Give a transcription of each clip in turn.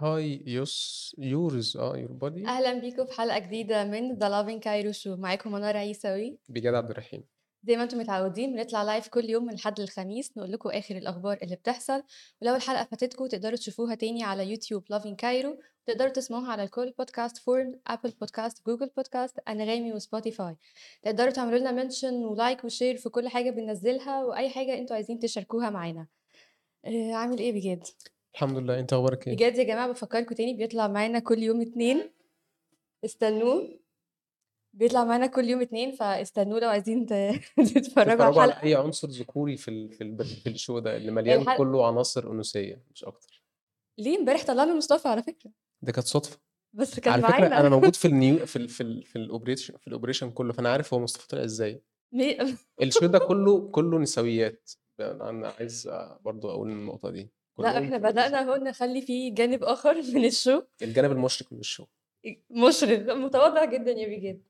Hi يوس يورز آه everybody أهلا بيكم في حلقة جديدة من The Lovin Cairo Show. معاكم منار عيسوي. بجد عبد الرحيم. زي ما أنتم متعودين بنطلع live كل يوم من الحد للخميس نقول لكم آخر الأخبار اللي بتحصل. ولو الحلقة فاتتكم تقدروا تشوفوها تاني على يوتيوب Lovin Cairo تقدروا تسمعوها على الكل بودكاست platform أبل بودكاست جوجل بودكاست أنغامي وسبوتيفاي تقدروا تعملوا لنا mention و like و share في كل حاجة بننزلها وأي حاجة أنتوا عايزين تشاركوها معانا. آه، عامل إيه بجد؟ الحمد لله. انت أخبارك إيه؟ بجد يا جماعة بفكركم تاني بيطلع معانا كل يوم اتنين. استنوه. بيطلع معانا كل يوم اتنين فاستنوه لو عايزين تتفرجوا على الحلقة أي عنصر ذكوري في ال... في, ال... في ال show ده اللي مليان الحلقة كله عناصر أنوثية مش أكتر. ليه امبارح طلعنا مصطفى على فكرة. ده كانت صدفة. بس كان على فكرة أنا موجود في النيو في ال... في ال... في ال operation في ال operation كله فأنا عارف هو مصطفى طلع إزاي. ال show ده كله كله نسويات. أنا عايز برضو أقول النقطة دي. لا إحنا بدأنا أهو نخلي فيه جانب آخر من ال show الجانب المشرق من ال show مشرق. متواضع جدا يا بجد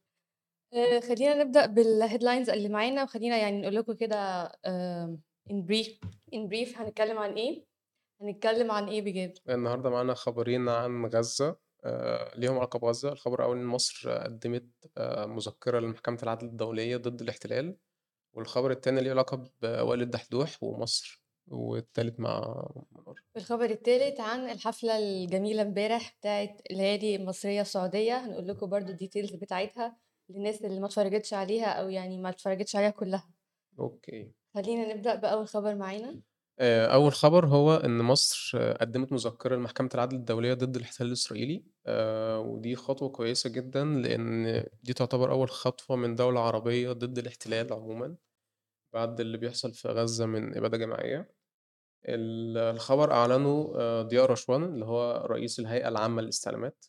آه، خلينا نبدأ بال headlines اللي معانا وخلينا يعني نقول لكم كده in brief in brief هنتكلم عن إيه؟ هنتكلم عن إيه بجد النهارده معانا خبرين عن غزة. آه، ليهم علاقة بغزة. الخبر الأول إن مصر قدمت آه، مذكرة لمحكمة العدل الدولية ضد الاحتلال. والخبر التاني ليه علاقة بوائل الدحدوح ومصر. والتالت مع منار. الخبر الثالث عن الحفلة الجميلة امبارح بتاعت الليالي المصرية السعودية. هنقول لكم برضو ال details بتاعتها للناس اللي ما اتفرجتش عليها أو يعني ما اتفرجتش عليها كلها. okay. خلينا نبدأ بأول خبر معانا. آه، أول خبر هو إن مصر قدمت مذكرة لمحكمة العدل الدولية ضد الاحتلال الإسرائيلي. آه، ودي خطوة كويسة جدا لأن دي تعتبر أول خطوة من دولة عربية ضد الاحتلال عموما بعد اللي بيحصل في غزة من إبادة جماعية. ال- الخبر أعلنه آه، ضياء رشوان اللي هو رئيس الهيئة العامة للإستعلامات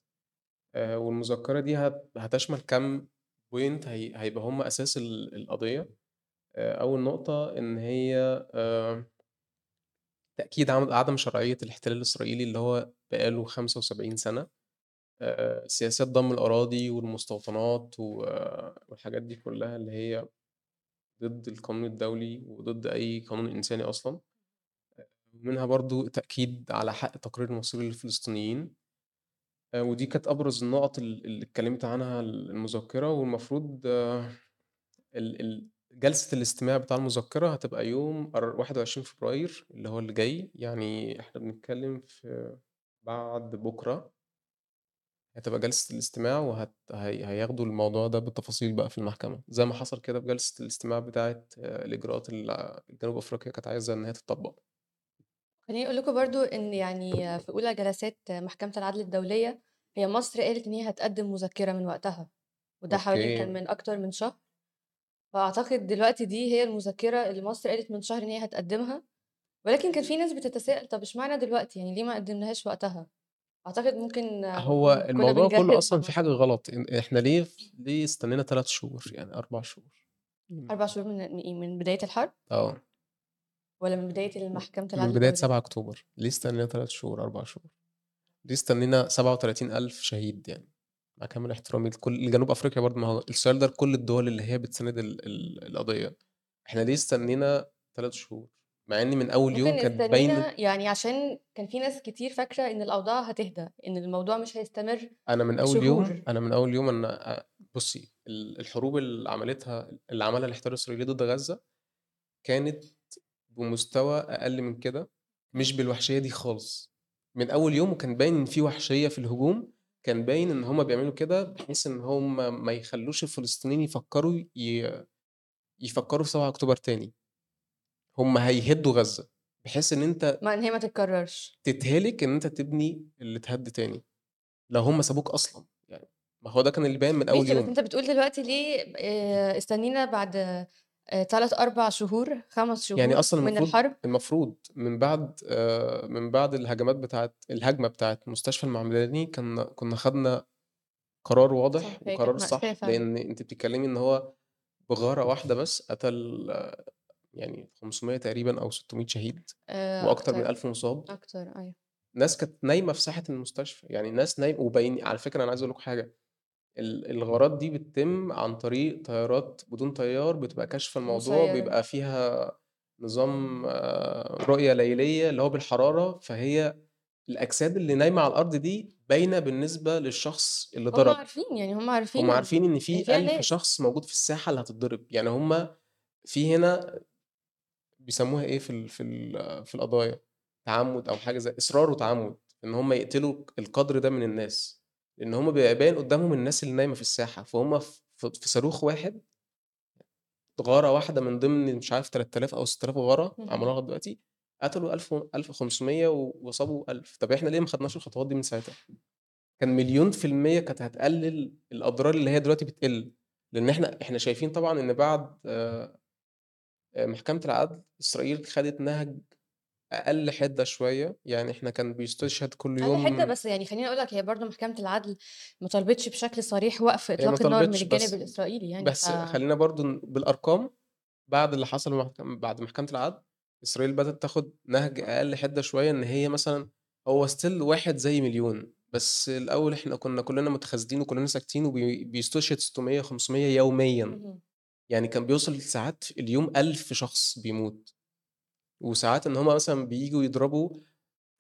آه، والمذكرة دي هت- هتشمل كام بوينت هي- هيبقى هم أساس ال- القضية آه، أول نقطة إن هي تأكيد عدم شرعية الاحتلال الإسرائيلي اللي هو بقاله 75 سنة سياسات ضم الأراضي والمستوطنات والحاجات دي كلها اللي هي ضد القانون الدولي وضد أي قانون إنساني أصلا. منها برضو تأكيد على حق تقرير المصير للفلسطينيين آه، ودي كانت أبرز النقط ال- اللي اتكلمت عنها المذكرة والمفروض آه، جلسة الاستماع بتاع المذكرة هتبقى يوم أر- 21 فبراير اللي هو اللي جاي. يعني إحنا بنتكلم في بعد بكرة. هتبقى جلسة الاستماع وهياخدوا الموضوع ده بالتفاصيل بقى في المحكمة. زي ما حصل كده في جلسة الاستماع بتاعة آه، الإجراءات اللي جنوب أفريقيا كانت عايزة إن هي تطبق خليني أقول لكم برضو إن يعني في أولى جلسات محكمة العدل الدولية هي مصر قالت إن هي هتقدم مذكرة من وقتها وده حوالي كان من أكتر من شهر. فأعتقد دلوقتي دي هي المذكرة اللي مصر قالت من شهر إن هي هتقدمها. ولكن كان في ناس بتتساءل طب إشمعنى دلوقتي؟ يعني ليه ما قدمناهاش وقتها؟ أعتقد ممكن هو كنا الموضوع كله بنجهز أصلا في حاجة غلط إن- إحنا ليه ليه استنينا ثلاث شهور؟ يعني أربع شهور. أربع شهور من؟ من بداية الحرب؟ آه. ولا من بداية محكمة من العدل الدولية 7 أكتوبر. ليه استنينا ثلاث شهور؟ أربع شهور. ليه استنينا 37 ألف شهيد يعني؟ مع كامل احترامي لكل لجنوب أفريقيا برضه. ما هو السؤال ده لكل الدول اللي هي بتساند ال... ال... القضية. إحنا ليه استنينا ثلاث شهور؟ مع إن من أول يوم كانت استنينا يعني عشان كان في ناس كتير فاكرة إن الأوضاع هتهدى إن الموضوع مش هيستمر أنا من يوم شهور أنا من أول يوم أنا بصي ال- الحروب اللي عملتها اللي عملها الاحتلال الإسرائيلي ضد غزة كانت بمستوى أقل من كده مش بالوحشية دي خالص. من أول يوم وكان باين إن في وحشية في الهجوم كان باين إن هما بيعملوا كده بحيث إن هما ما يخلوش الفلسطينيين يفكروا ي... يفكروا في 7 أكتوبر تاني. هما هيهدوا غزة بحيث إن أنت ما إن هي ما تتكررش. تتهلك إن أنت تبني اللي اتهد تاني. لو هما سابوك أصلا يعني. ما هو ده كان اللي باين من بس يوم. أنت بتقول دلوقتي ليه استنينا بعد آه، تلات أربع شهور خمس يعني شهور أصلا من المفروض الحرب. المفروض من بعد آه، من بعد الهجمات بتاعت الهجمة بتاعت مستشفى المعمداني كنا كنا خدنا قرار واضح صح وقرار صح فعلا. لأن أنت بتتكلمي إن هو بغارة واحدة بس قتل آه، يعني 500 تقريبا أو 600 شهيد آه، وأكتر من أكتر 1000 مصاب. أكتر أيوه. ناس كانت نايمة في ساحة المستشفى يعني ناس نايمة وباين على فكرة أنا عايز أقول لكم حاجة ال- الغارات دي بتتم عن طريق طيارات بدون طيار بتبقى كاشفة الموضوع مسيرة بيبقى فيها نظام آه، رؤية ليلية اللي هو بالحرارة فهي الأجساد اللي نايمة على الأرض دي باينة بالنسبة للشخص اللي هم ضرب. عارفين، يعني هم عارفين هم عارفين إن في فيها 1000 ناس. شخص موجود في الساحة اللي هتتضرب، يعني هم في هنا بيسموها إيه في ال في ال في القضايا، تعمُّد أو حاجة زي إصرار وتعمُّد، إن هم يقتلوا القدر ده من الناس، لإن هم بيبقى باين قدّامهم الناس اللي نايمة في الساحة، فهم في صاروخ واحد غارة واحدة من ضمن مش عارف 3000 أو 6000 غارة عملوها اهم. لغاية دلوقتي، قتلوا 1000 و 1500 و وصابوا 1000 طب إحنا ليه ما خدناش الخطوات دي من ساعتها؟ كان مليون في المِيّة كانت هتقلل الأضرار اللي هي دلوقتي بتقل، لإن إحنا إحنا شايفين طبعًا إن بعد آآ آآ محكمة العدل إسرائيل خدت نهج أقل حِدة شوية، يعني إحنا كان بيستشهد كل أقل حِدة يوم بس يعني خلّيني أقول لك هي برضه محكمة العدل ما طالبتش بشكل صريح وقف هي ما إطلاق النار من طلبتش الجانب بس الإسرائيلي يعني، ف بس خلّينا برضه ن بالأرقام بعد اللي حصل محكم بعد محكمة العدل، إسرائيل بدأت تاخد نهج أقل حِدة شوية، إن هي مثلًا هو still واحد زي مليون، بس الأول إحنا كنا كلنا متخاذلين وكلنا ساكتين وبي بيستشهد 600، 500 يوميًا،. يعني كان بيوصل ساعات اليوم 1000 شخص بيموت، وساعات إن هم مثلًا بييجوا يضربوا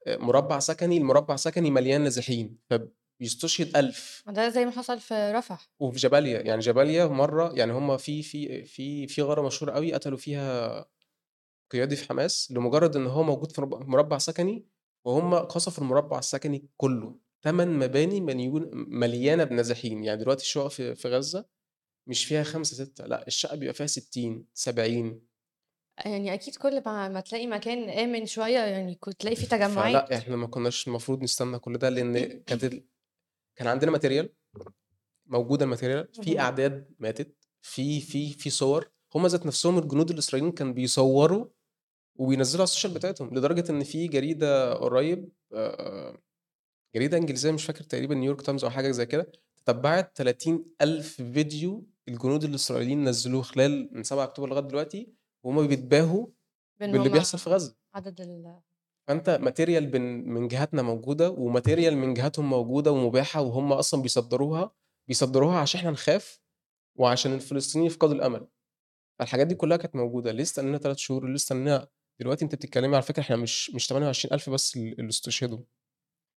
مربع سكني، المربع سكني مليان نازحين، فبيستشهد 1000. ده زي ما حصل في رفح. وفي جباليا، يعني جباليا مرّة يعني هم في في في في غارة مشهورة أوي قتلوا فيها قيادي في حماس، لمجرد إن هو موجود في مرب مربع سكني، وهم قصفوا المربع السكني كله، 8 مباني مليون مليانة بنازحين، يعني دلوقتي الشقق في غزة مش فيها 5، 6 لأ الشقة بيبقى فيها 60، 70. يعني أكيد كل ما ما تلاقي مكان آمن شوية يعني كنت تلاقي فيه تجمعات. إحنا ما كناش المفروض نستنى كل ده، لإن كانت ال كان عندنا material موجودة ال material في اهم. أعداد ماتت، في في في صور، هم ذات نفسهم الجنود الإسرائيليين كانوا بيصوروا وبينزّلوا على السوشيال بتاعتهم، لدرجة إن في جريدة قريب آآ جريدة إنجليزية مش فاكر تقريبًا نيويورك تايمز أو حاجة زي كده، تتبّعت 30.000 فيديو الجنود الإسرائيليين نزّلوه خلال من 7 أكتوبر لغاية دلوقتي، وهُم بيتباهوا باللي بيحصل في غزة. عدد ال material بن من جهاتنا موجودة، وmaterial من جهاتهم موجودة ومباحة، وهم أصلًا بيصدّروها، بيصدّروها عشان إحنا نخاف، وعشان الفلسطينيين يفقدوا الأمل. فالحاجات دي كلها كانت موجودة، ليه استنينا 3 شهور، ليه استنينا دلوقتي أنتِ بتتكلمي على فكرة إحنا مش مش 28.000 بس ال اللي استشهدوا.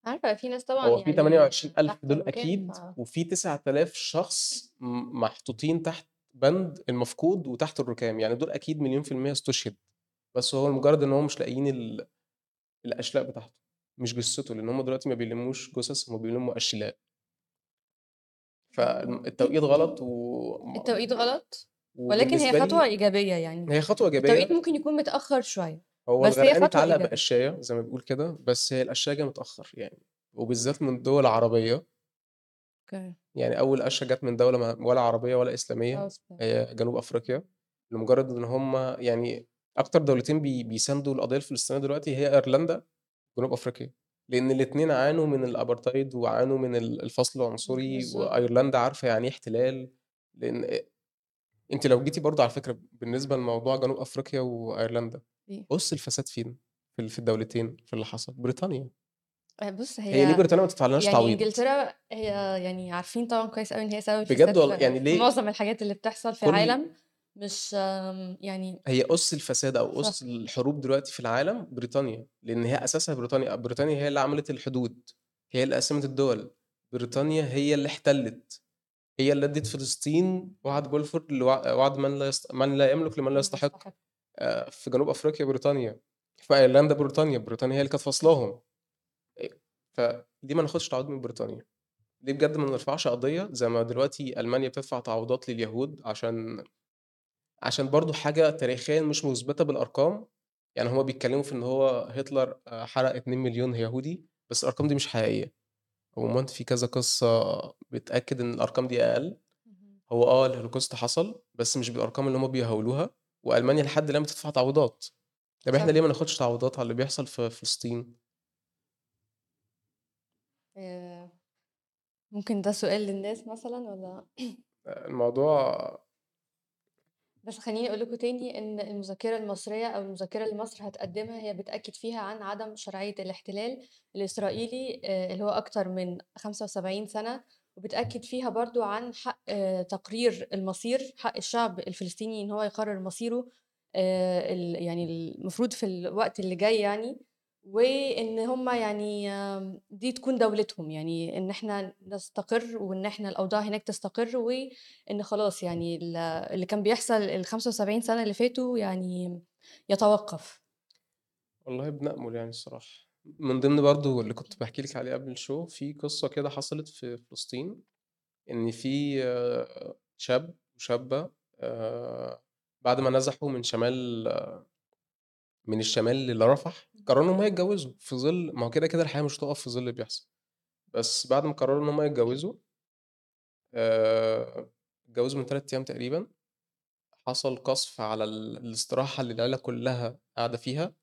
عارفة في ناس طبعًا هو في يعني 28.000 تحت دول الركام ف وفي 9000 شخص محطوطين تحت بند المفقود وتحت الركام، يعني دول أكيد مليون في المِيّة استُشهد، بس هو لمجرد إن هُم مش لاقيين ال الأشلاء بتاعته، مش جثته، لإن هُم دلوقتي ما بيلمّوش جثث، هُم بيلمّوا أشلاء. فالم التوقيت غلط وم التوقيت غلط، ولكن هي لي إيجابية يعني. هي خطوة التوقيت إيجابية ممكن يكون متأخر شوية، هو بس هي خطوة اتعلق. بقشاية زي ما بنقول كده، بس هي القشاية جاية متأخر يعني، وبالذات من دول عربية. okay. يعني أول قشة جات من دولة ما ولا عربية ولا أصلًا. هي جنوب أفريقيا، لمجرد إن هُم يعني أكتر دولتين بي بيساندوا القضية الفلسطينية دلوقتي هي أيرلندا، جنوب أفريقيا، لإن الاتنين عانوا من الأبارتايد وعانوا من ال الفصل العنصري، بالضبط. وأيرلندا عارفة يعني إيه احتلال، لإن أ أنتِ لو جيتِ برضه على فكرة بالنسبة لموضوع جنوب أفريقيا وأيرلندا، إيه؟ أُس الفساد فين؟ في الدولتين في اللي حصل؟ بريطانيا. آآ بُص هي ليه هي بريطانيا ما تدفعلناش يعني تعويض؟ إنجلترا هي يعني عارفين طبعًا كويس أوي إن هي سبب بجد والله يعني ليه معظم الحاجات اللي بتحصل في العالم، مش يعني هي أُس الفساد صح. أُس الحروب دلوقتي في العالم بريطانيا، لإن هي أساسها بريطانيا، بريطانيا هي اللي عملت الحدود، هي اللي قسّمت الدول، بريطانيا هي اللي احتلت، هي اللي ادّت فلسطين وعد بلفور لوع وعد من لا يست من لا يملك لمن لا يستحق،. آآ في جنوب أفريقيا بريطانيا، في أيرلندا بريطانيا، بريطانيا هي اللي كانت فاصلاهم. فليه ما ناخدش تعويض من بريطانيا؟ ليه بجد ما نرفعش قضية زي ما دلوقتي ألمانيا بتدفع تعويضات لليهود عشان عشان برضه حاجة تاريخيًا مش مُثبتة بالأرقام، يعني هُم بيتكلموا في إن هو هتلر آآ حرق 2.000.000 يهودي، بس الأرقام دي مش حقيقية، عمومًا في كذا قصة بتأكد إن الأرقام دي أقل، اهم. هو آه الهولوكوست حصل، بس مش بالأرقام اللي هُم بيهولوها، وألمانيا لحد الآن بتدفع تعويضات، طب إحنا صح. ليه ما ناخدش تعويضات على اللي بيحصل في فلسطين؟ آآ ممكن ده سؤال للناس مثلًا والّا آآ الموضوع بس خلّيني أقول لكم تاني إن المذكرة المصرية أو المذكرة اللي مصر هتقدّمها هي بتأكد فيها عن عدم شرعية الاحتلال الإسرائيلي آآ اللي هو أكتر من 75 سنة، وبتأكد فيها برضه عن حق آه، تقرير المصير، حق الشعب الفلسطيني إن هو يقرر مصيره يعني المفروض في الوقت اللي جاي يعني، وإن هم يعني دي تكون دولتهم، يعني إن إحنا نستقر وإن إحنا الأوضاع هناك تستقر، وإن خلاص يعني ال اللي كان بيحصل ال75 سنة اللي فاتوا يعني يتوقف. والله بنأمل يعني الصراحة. من ضمن برضه اللي كنت باحكي لِك عليه قبل الshow في قصة كده حصلت في فلسطين، إن في آه، شاب وشابة آآ، بعد ما نزحوا من شمال من الشمال لرفح، قرروا إن هُم يتجوزوا في ظل ما هو كده، كده الحياة مش هتقف في ظل اللي بيحصل، بس بعد ما قرروا إن هُم يتجوزوا اتجوزوا من 3 أيام تقريبًا، حصل قصف على ال الاستراحة اللي العيلة كلها قاعدة فيها،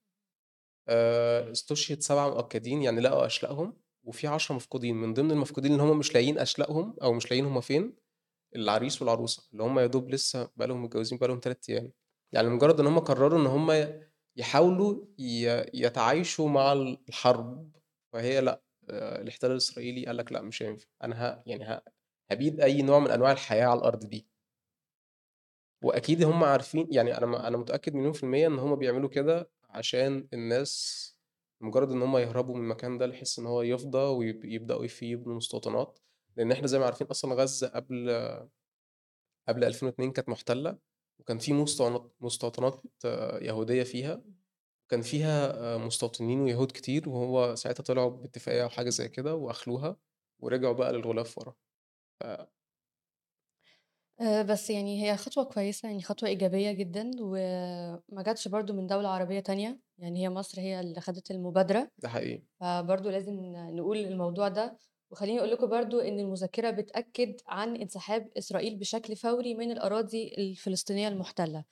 استُشهد 7 مؤكدين، يعني لقوا أشلائهم، وفي 10 مفقودين، من ضمن المفقودين اللي هُم مش لاقيين أشلائهم أو مش لاقيين هُم فين، العريس والعروسة، اللي هُم يا دوب لسه بقى لهم متجوزين بقى لهم 3 أيام، يعني مجرد إن هُم قرروا إن هُم يحاولوا يتعايشوا مع ال الحرب، فهي لأ، آآ، الاحتلال الإسرائيلي قال لك لأ مش هينفع، أنا ه يعني ه هابيد أي نوع من أنواع الحياة على الأرض دي. وأكيد هُم عارفين يعني أنا م أنا متأكد مليون في المِيّة إن هُم بيعملوا كده عشان الناس مجرد إن هُم يهربوا من المكان ده بحيث إن هو يفضى ويب يبدأوا فيه يبنوا مستوطنات، لإن إحنا زي ما عارفين أصلًا غزة قبل قبل 2002 كانت مُحتلة، وكان في مستوطنات آه، يهودية فيها، وكان فيها آآ مستوطنين ويهود كتير، وهو ساعتها طلعوا باتفاقية أو حاجة زي كده وأخلوها، ورجعوا بقى للغلاف ورا. ف آآ، بس يعني هي خطوة كويسة، يعني خطوة إيجابية جدًا، وما جاتش برضه من دولة عربية تانية، يعني هي مصر هي اللي خدت المبادرة. ده حقيقي، فبرضه لازم نقول الموضوع ده، وخلّيني أقول لكم برضه إن المذكرة بتأكد عن انسحاب إسرائيل بشكل فوري من الأراضي الفلسطينية المحتلة،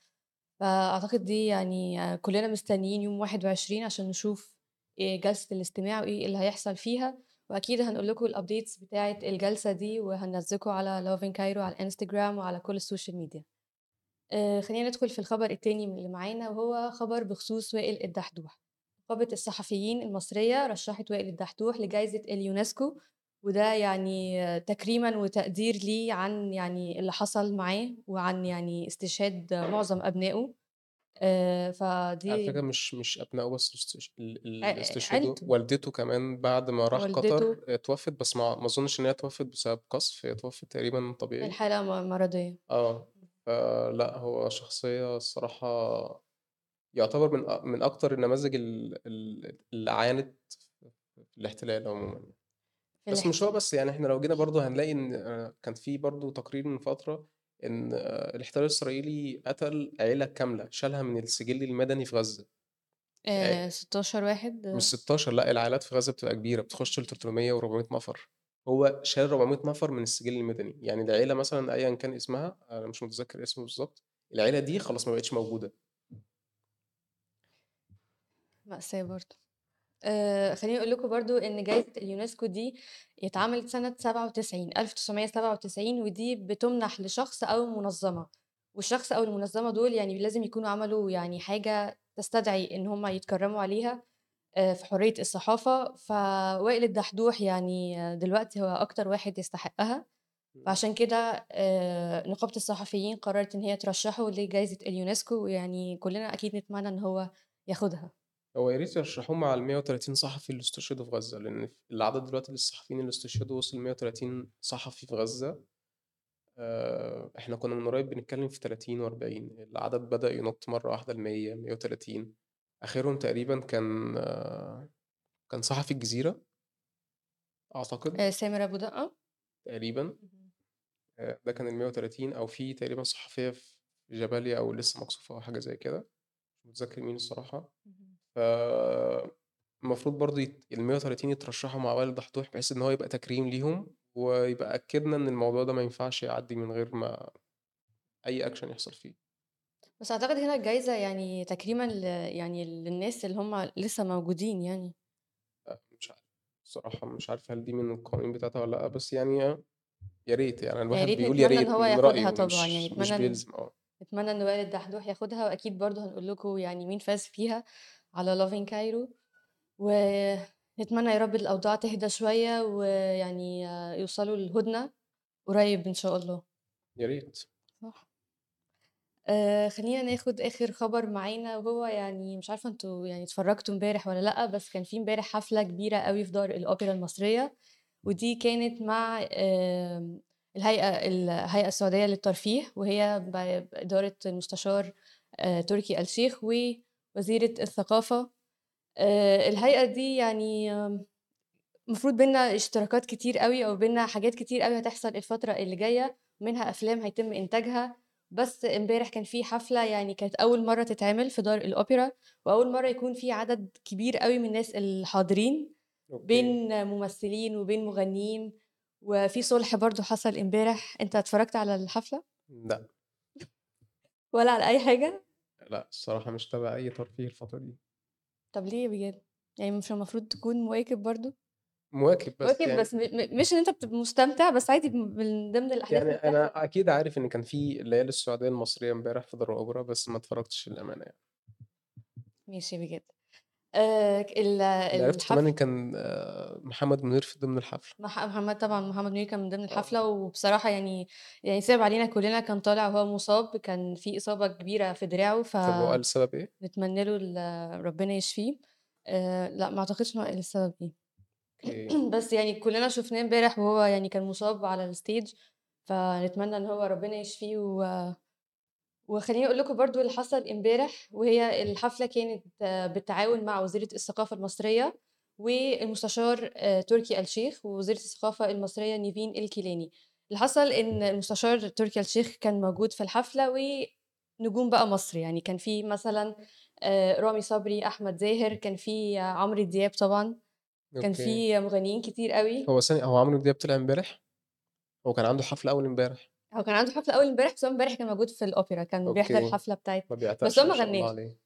فأعتقد دي يعني آه، كلنا مستنيين يوم 21 عشان نشوف آآ جلسة الاستماع وإيه اللي هيحصل فيها، وأكيد هنقول لكم ال updates بتاعة الجلسة دي، وهننزّلكم على Lovin Cairo على الإنستجرام وعلى كل السوشيال ميديا. آآ خلّينا ندخل في الخبر التاني اللي معانا، وهو خبر بخصوص وائل الدحدوح. نقابة الصحفيين المصرية رشّحت وائل الدحدوح لجايزة اليونسكو، وده يعني آه، تكريمًا وتقدير ليه عن يعني اللي حصل معاه، وعن يعني استشهاد معظم أبنائه. آآ على فكرة فدي مش مش أبنائه بس اللي استشهدوا، والدته كمان بعد ما راح قطر اتوفت، بس ما ما أظنش إن هي اتوفت بسبب قذف، هي اتوفت تقريبًا طبيعي. الحالة م مرضية. آه، فلأ هو شخصية الصراحة يعتبر من من أكتر النماذج ال ال اللي عانت في الاحتلال عمومًا، بس مش هو. بس يعني إحنا لو جينا برضه هنلاقي إن آآ كان في برضه تقرير من فترة إن آه، الاحتلال الإسرائيلي قتل عيلة كاملة، شالها من السجل المدني في غزة، آآ 16 واحد مش 16 لأ العائلات في غزة بتبقى كبيرة، بتخش ل300 و400 نفر، هو شال 400 نفر من السجل المدني، يعني العيلة مثلًا أيًا كان اسمها، أنا مش متذكر اسمه بالضبط، العيلة دي خلاص ما بقتش موجودة. مأساة برضه. آآ خلّيني أقول لكم برضه إن جايزة اليونسكو دي اتعملت سنة 97 1997 ودي بتُمنح لشخص أو منظمة، والشخص أو المنظمة دول يعني لازم يكونوا عملوا يعني حاجة تستدعي إن هم يتكرموا عليها آآ في حرية الصحافة، فوائل الدحدوح يعني آه، دلوقتي هو أكتر واحد يستحقها،. فعشان كده آآ نقابة الصحفيين قررت إن هي ترشحه لجايزة اليونسكو، ويعني كلنا أكيد نتمنى إن هو ياخدها. هو يا ريت يرشحوهم مع ال130 صحفي اللي استشهدوا في غزة، لإن ف العدد دلوقتي للصحفيين اللي استشهدوا وصل 130 صحفي في غزة، آآ إحنا كنا من قريب بنتكلم في 30 و40 العدد بدأ ينط مرة واحدة ل100، 130 آخرهم تقريبًا كان آه، كان صحفي الجزيرة أعتقد. آآ سامر أبو دقة؟ تقريبًا، ده كان ال130 أو في تقريبًا صحفية في جباليا أو لسه مقصوفة أو حاجة زي كده، مش متذكر مين الصراحة. ف المفروض برضه يت ال130 يترشحوا مع وائل الدحدوح بحيث إن هو يبقى تكريم ليهم، ويبقى أكدنا إن الموضوع ده ما ينفعش يعدّي من غير ما أي action يحصل فيه. بس أعتقد هنا الجايزة يعني تكريمًا ل يعني للناس اللي هم لسه موجودين يعني، أ مش عارف الصراحة مش عارف هل دي من القوانين بتاعتها والّا لأ، بس يعني يا ريت يعني الواحد بيقول يا ريت هو ياخدها طبعًا، يعني مش بيلزم آه. نتمنى إن وائل الدحدوح ياخدها، وأكيد برضه هنقول لكم يعني مين فاز فيها على lovin Cairo، ونتمنى يا رب الأوضاع تهدى شوية، ويعني يوصلوا لهدنة قريب إن شاء الله. يا ريت. صح. آآ خلّينا ناخد آخر خبر معانا وهو يعني مش عارفة أنتم يعني اتفرّجتوا امبارح والّا لأ، بس كان في امبارح حفلة كبيرة أوي في دار الأوبرا المصرية، ودي كانت مع آمم الهيئة الهيئة السعودية للترفيه، وهي ب بإدارة المستشار آآ تركي الشيخ ووزيرة الثقافة. آآ الهيئة دي يعني المفروض بيننا اشتراكات كتير أوي أو بيننا حاجات كتير أوي هتحصل الفترة اللي جاية، منها أفلام هيتم إنتاجها، بس امبارح كان في حفلة يعني كانت أول مرّة تتعمل في دار الأوبرا، وأول مرّة يكون في عدد كبير أوي من الناس الحاضرين،. بين ممثلين وبين مغنيين، وفي صُلح برضه حصل امبارح، أنت اتفرّجت على الحفلة؟ لأ. ولا على أي حاجة؟ لأ، الصراحة مش متابع أي ترفيه الفترة دي. طب ليه بجد؟ يعني مش المفروض تكون مواكب برضه؟ مواكب بس مواكب يعني بس م مش إن أنت بتبقى مستمتع، بس عادي من ضمن الأحداث يعني. أنا أكيد عارف إن كان في الليالي السعودية المصرية امبارح في دار الأوبرا، بس ما اتفرّجتش للأمانة يعني. ماشي بجد. ك ال اللي عرفته كمان الحفل إن كان محمد منير في ضمن الحفلة. مح محمد طبعًا محمد منير كان من ضمن آه. الحفلة، وبصراحة يعني يعني صِعِب علينا كلّنا كان طالع وهو مُصاب، كان في إصابة كبيرة في دراعه، طب هو قال السبب إيه؟ فنتمنى له ال ربنا يشفيه. آآ لأ ما أعتقدش إن هو قال السبب. أوكي. بس يعني كلّنا شُفناه إمبارح وهو يعني كان مُصاب على الstage فنتمنى إن هو ربنا يشفيه و وخلّيني أقول لكم برضه اللي حصل امبارح، وهي الحفلة كانت بالتعاون مع وزيرة الثقافة المصرية، والمستشار آآ تركي الشيخ، ووزيرة الثقافة المصرية نيفين الكيلاني. اللي حصل إن المستشار تركي الشيخ كان موجود في الحفلة، ونجوم بقى مصر، يعني كان في مثلًا آآ رامي صبري، أحمد زاهر، كان في عمرو دياب طبعًا، كان. في مغنيين كتير أوي. هو ثانية هو عمرو دياب طلع امبارح؟ هو كان عنده حفلة أول امبارح. هو كان عنده حفلة أول امبارح، بس هو امبارح كان موجود في الأوبرا، كان بيحضر بتاعة ما بس هو ما غنّاش. عليه.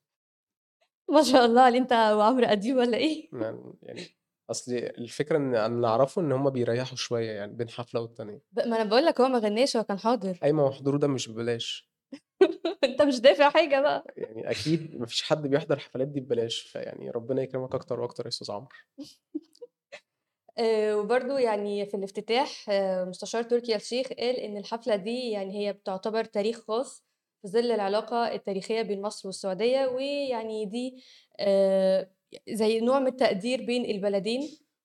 ما شاء الله عليه، أنت وعمرو أديب والّا إيه؟ ما يعني أصل الفكرة إن اللي أعرفه إن هم بيريّحوا شوية يعني بين حفلة والتانية. ب ما أنا باقول لك هو ما غنّاش، هو كان حاضر. أيوه ما هو حضوره ده مش ببلاش. أنت مش دافع حاجة بقى. يعني أكيد ما فيش حد بيحضر الحفلات دي ببلاش، فيعني ربنا يكرمك أكتر وأكتر يا أستاذ عمرو. آآ وبرضه يعني في الافتتاح مستشار تركي الشيخ قال إن الحفلة دي يعني هي بتعتبر تاريخ خاص في ظِل العلاقة التاريخية بين مصر والسعودية، ويعني دي آآ زي نوع من التقدير بين البلدين،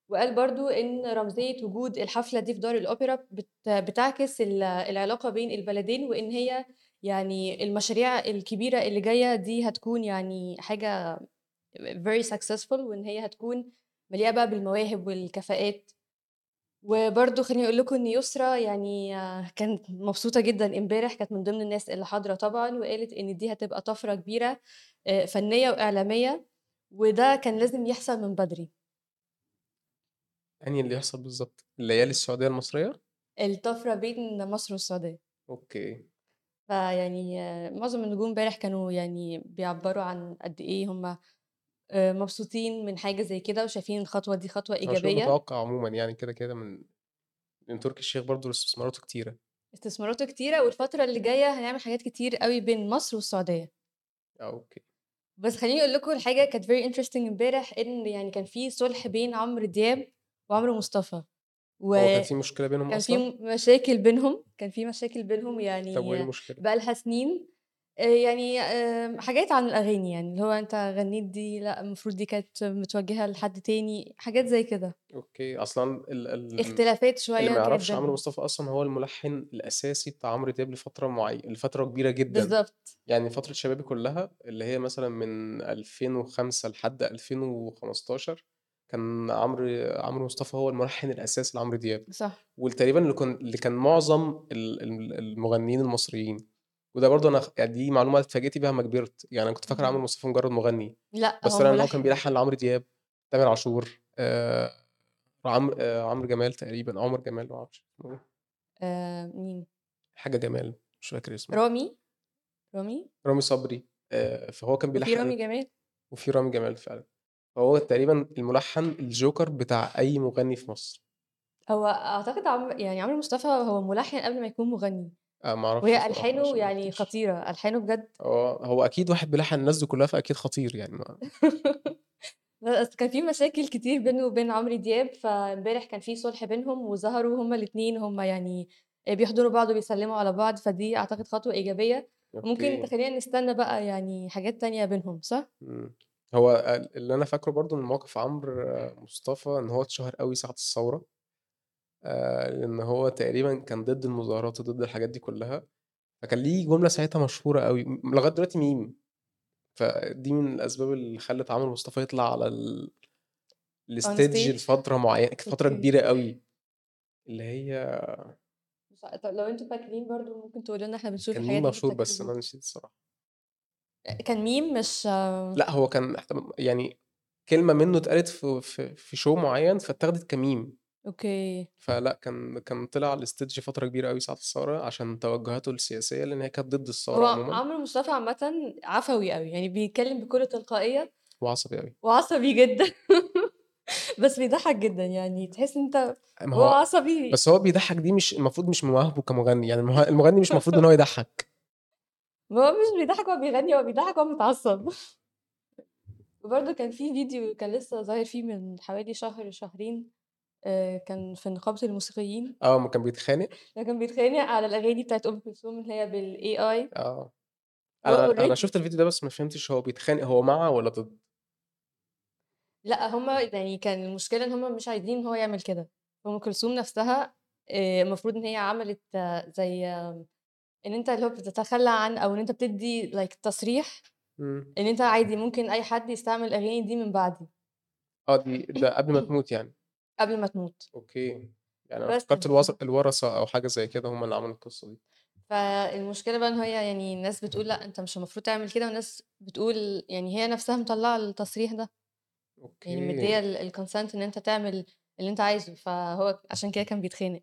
وقال برضه إن رمزية وجود الحفلة دي في دار الأوبرا بت بتعكس ال العلاقة بين البلدين، وإن هي يعني المشاريع الكبيرة اللي جاية دي هتكون يعني حاجة very successful وإن هي هتكون مليئة بقى بالمواهب والكفاءات. وبرضه خلّيني أقول لكم إن يسرا يعني كانت مبسوطة جدًا إمبارح، كانت من ضمن الناس اللي حاضرة طبعًا، وقالت إن دي هتبقى طفرة كبيرة آآ فنية وإعلامية، وده كان لازم يحصل من بدري. أنهي اللي يحصل بالضبط؟ الليالي السعودية المصرية؟ الطفرة بين مصر والسعودية. أوكي. فيعني معظم النجوم إمبارح كانوا يعني بيعبّروا عن قد إيه هم آآ مبسوطين من حاجة زي كده، وشايفين الخطوة دي هو شيء إيجابية. متوقع عمومًا يعني كده، كده من لإن تركي الشيخ برضه استثماراته كتيرة. استثماراته كتيرة، والفترة اللي جاية هنعمل حاجات كتير أوي بين مصر والسعودية. آه، أوكي. بس خلّيني أقول لكم الحاجة كانت very interesting امبارح، إن يعني كان في صُلح بين عمرو دياب وعمرو مصطفى، هو كان في مشكلة بينهم وكان في أصلًا؟ م مشاكل بينهم، كان في مشاكل بينهم طب وإيه يعني المشكلة؟ بقى لها سنين، يعني آمم حاجات عن الأغاني يعني، اللي هو أنت غنّيت دي، لأ المفروض دي كانت متوجهة لحد تاني، حاجات زي كده. أوكي، أصلًا ال ال اختلافات اللي شوية ما كانت يعرفش عمرو بينهم. مصطفى أصلًا هو الملحن الأساسي بتاع عمرو دياب لفترة معي لفترة كبيرة جدًا، بالضبط. يعني فترة شبابي كلها اللي هي مثلًا من 2005 لحد 2015 كان عمرو عمرو مصطفى هو الملحن الأساسي لعمرو دياب، صح. وتقريبًا اللي كن اللي كان معظم ال ال المغنيين المصريين، وده برضه أنا خ يعني دي معلومة اتفاجئت بيها أمّا كبرت، يعني أنا كنت فاكر عمرو. مصطفى مجرد مغني، لأ، بس إن هو كان. بيلحن لعمرو دياب، تامر عاشور، آآ عمرو آآ عمرو جمال تقريبًا، عمر جمال ما أعرفش اسمه إيه. آآ مين؟ حاجة جمال، مش فاكر اسمه. رامي؟ رامي؟ رامي صبري، آآ فهو كان وفي بيلحّن رامي جمال. وفي رامي جمال فعلًا، فهو تقريبًا الملحّن الجوكر بتاع أي مغني في مصر. هو أعتقد عم يعني عمرو مصطفى هو ملحّن قبل ما يكون مغني، ما أعرفش وهي ما يعني أفتيش. خطيرة، ألحانه بجد آه، هو أكيد واحد بيلحّن الناس دي كلها فأكيد خطير يعني ما بس كان في مشاكل كتير بينه وبين عمرو دياب، فامبارح كان في صُلح بينهم وظهروا هُم الاتنين هُم يعني آآ بيحضنوا بعض وبيسلّموا على بعض، فدي أعتقد خطوة إيجابية، ممكن. تخلّينا نستنى بقى يعني حاجات تانية بينهم، صح؟ هو ال اللي أنا فاكره برضه من موقف عمرو مصطفى إن هو اتشهر أوي ساعة الثورة. آآ لإن هو تقريبًا كان ضد المظاهرات وضد الحاجات دي كلّها، فكان ليه جملة ساعتها مشهورة أوي م لغاية دلوقتي meme فدي من الأسباب اللي خلّت عمرو مصطفى يطلع على ال كانت فترة أوكي. كبيرة أوي. اللي هي طب لو أنتم فاكرين برضه ممكن تقولوا لنا إحنا بنشوف كان دي مشهور بس. أنا نسيت الصراحة. أ كان meme مش لأ هو كان يعني كلمة منّه اتقالت في في في show معيّن فاتاخدت كmeme. أوكي. فلأ كان كان طلع على الstage فترة كبيرة أوي ساعة الثورة عشان توجهاته السياسية، لإن هي كانت ضد الثورة هو عمومًا. عمرو مصطفى عامةً عفوي أوي، يعني بيتكلم بكل تلقائية وعصبي أوي. وعصبي جدًا بس بيضحّك جدًا، يعني تحس وهو هو عصبي بس هو بيضحّك دي مش المفروض مش مواهبه كمغني، يعني المغني مش المفروض إن هو يضحّك. ما هو مش بيضحّك وهو بيغني، هو بيضحّك وهو متعصب. وبرضه كان في فيديو كان لسه ظاهر فيه من حوالي شهر، شهرين، آآ كان في نقابة الموسيقيين. آه، أمّا كان بيتخانق؟ ده كان بيتخانق على الأغاني بتاعة أم كلثوم اللي هي بالAI. آه. هو أنا أنا already شُفت الفيديو ده بس ما فهمتش هو بيتخانق هو مع والّا ضد؟ لأ، هم يعني كان المشكلة إن هم مش عايزين إن هو يعمل كده. أم كلثوم نفسها آآ المفروض إن هي عملت زي إن أنت اللي هو بتتخلّى عن أو إن أنت بتدّي like تصريح إمم. إن أنت عادي ممكن أي حد يستعمل الأغاني دي من بعدي. آه، دي ده قبل ما تموت يعني. قبل ما تموت. أوكي. يعني أنا بس افتكرت الوث ف الورثة أو حاجة زي كده هم اللي عملوا القصة دي. فالمشكلة بقى إن هي يعني الناس بتقول لأ، أنت مش المفروض تعمل كده وناس بتقول يعني هي نفسها مطلّعة التصريح ده. يعني مدّية أوكي. ال ال consent إن أنت تعمل اللي أنت عايزه، فهو عشان كده كان بيتخانق.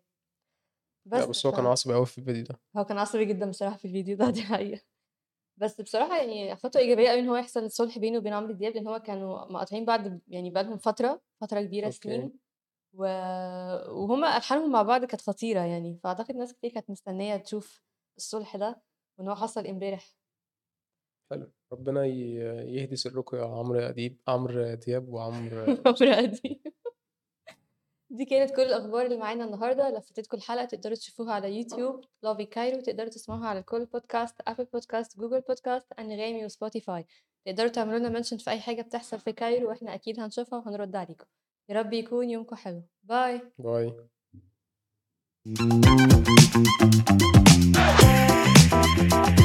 بس بس هو كان عصبي أوي في الفيديو ده. هو كان عصبي جدًا بصراحة في الفيديو ده، دي حقيقة. بس بصراحة يعني خطوة إيجابية أوي إن هو يحصل صُلح بينه وبين عمرو دياب، لإن هو كانوا مقاطعين بعض ب يعني بقى لهم فترة، فترة كبيرة okay. سنين، و وهُم ألحانهم مع بعض كانت خطيرة يعني، فأعتقد ناس كتير كانت مستنية تشوف الصُلح ده، وإن هو حصل امبارح. حلو. ربنا يهدي سركم يا عمرو أديب عمرو دياب وعمرو عمرو أديب. دي كانت كل الأخبار اللي معانا النهارده، لو فاتتكم الحلقة تقدروا تشوفوها على يوتيوب Lovin Cairo تقدروا تسمعوها على الكل بودكاست، أبل بودكاست، جوجل بودكاست، أنغامي وسبوتيفاي. تقدروا تعملوا لنا mention في أي حاجة بتحصل في كايرو وإحنا أكيد هنشوفها وهنرد عليكم. يا رب يكون يومكم حلو باي باي Thank you.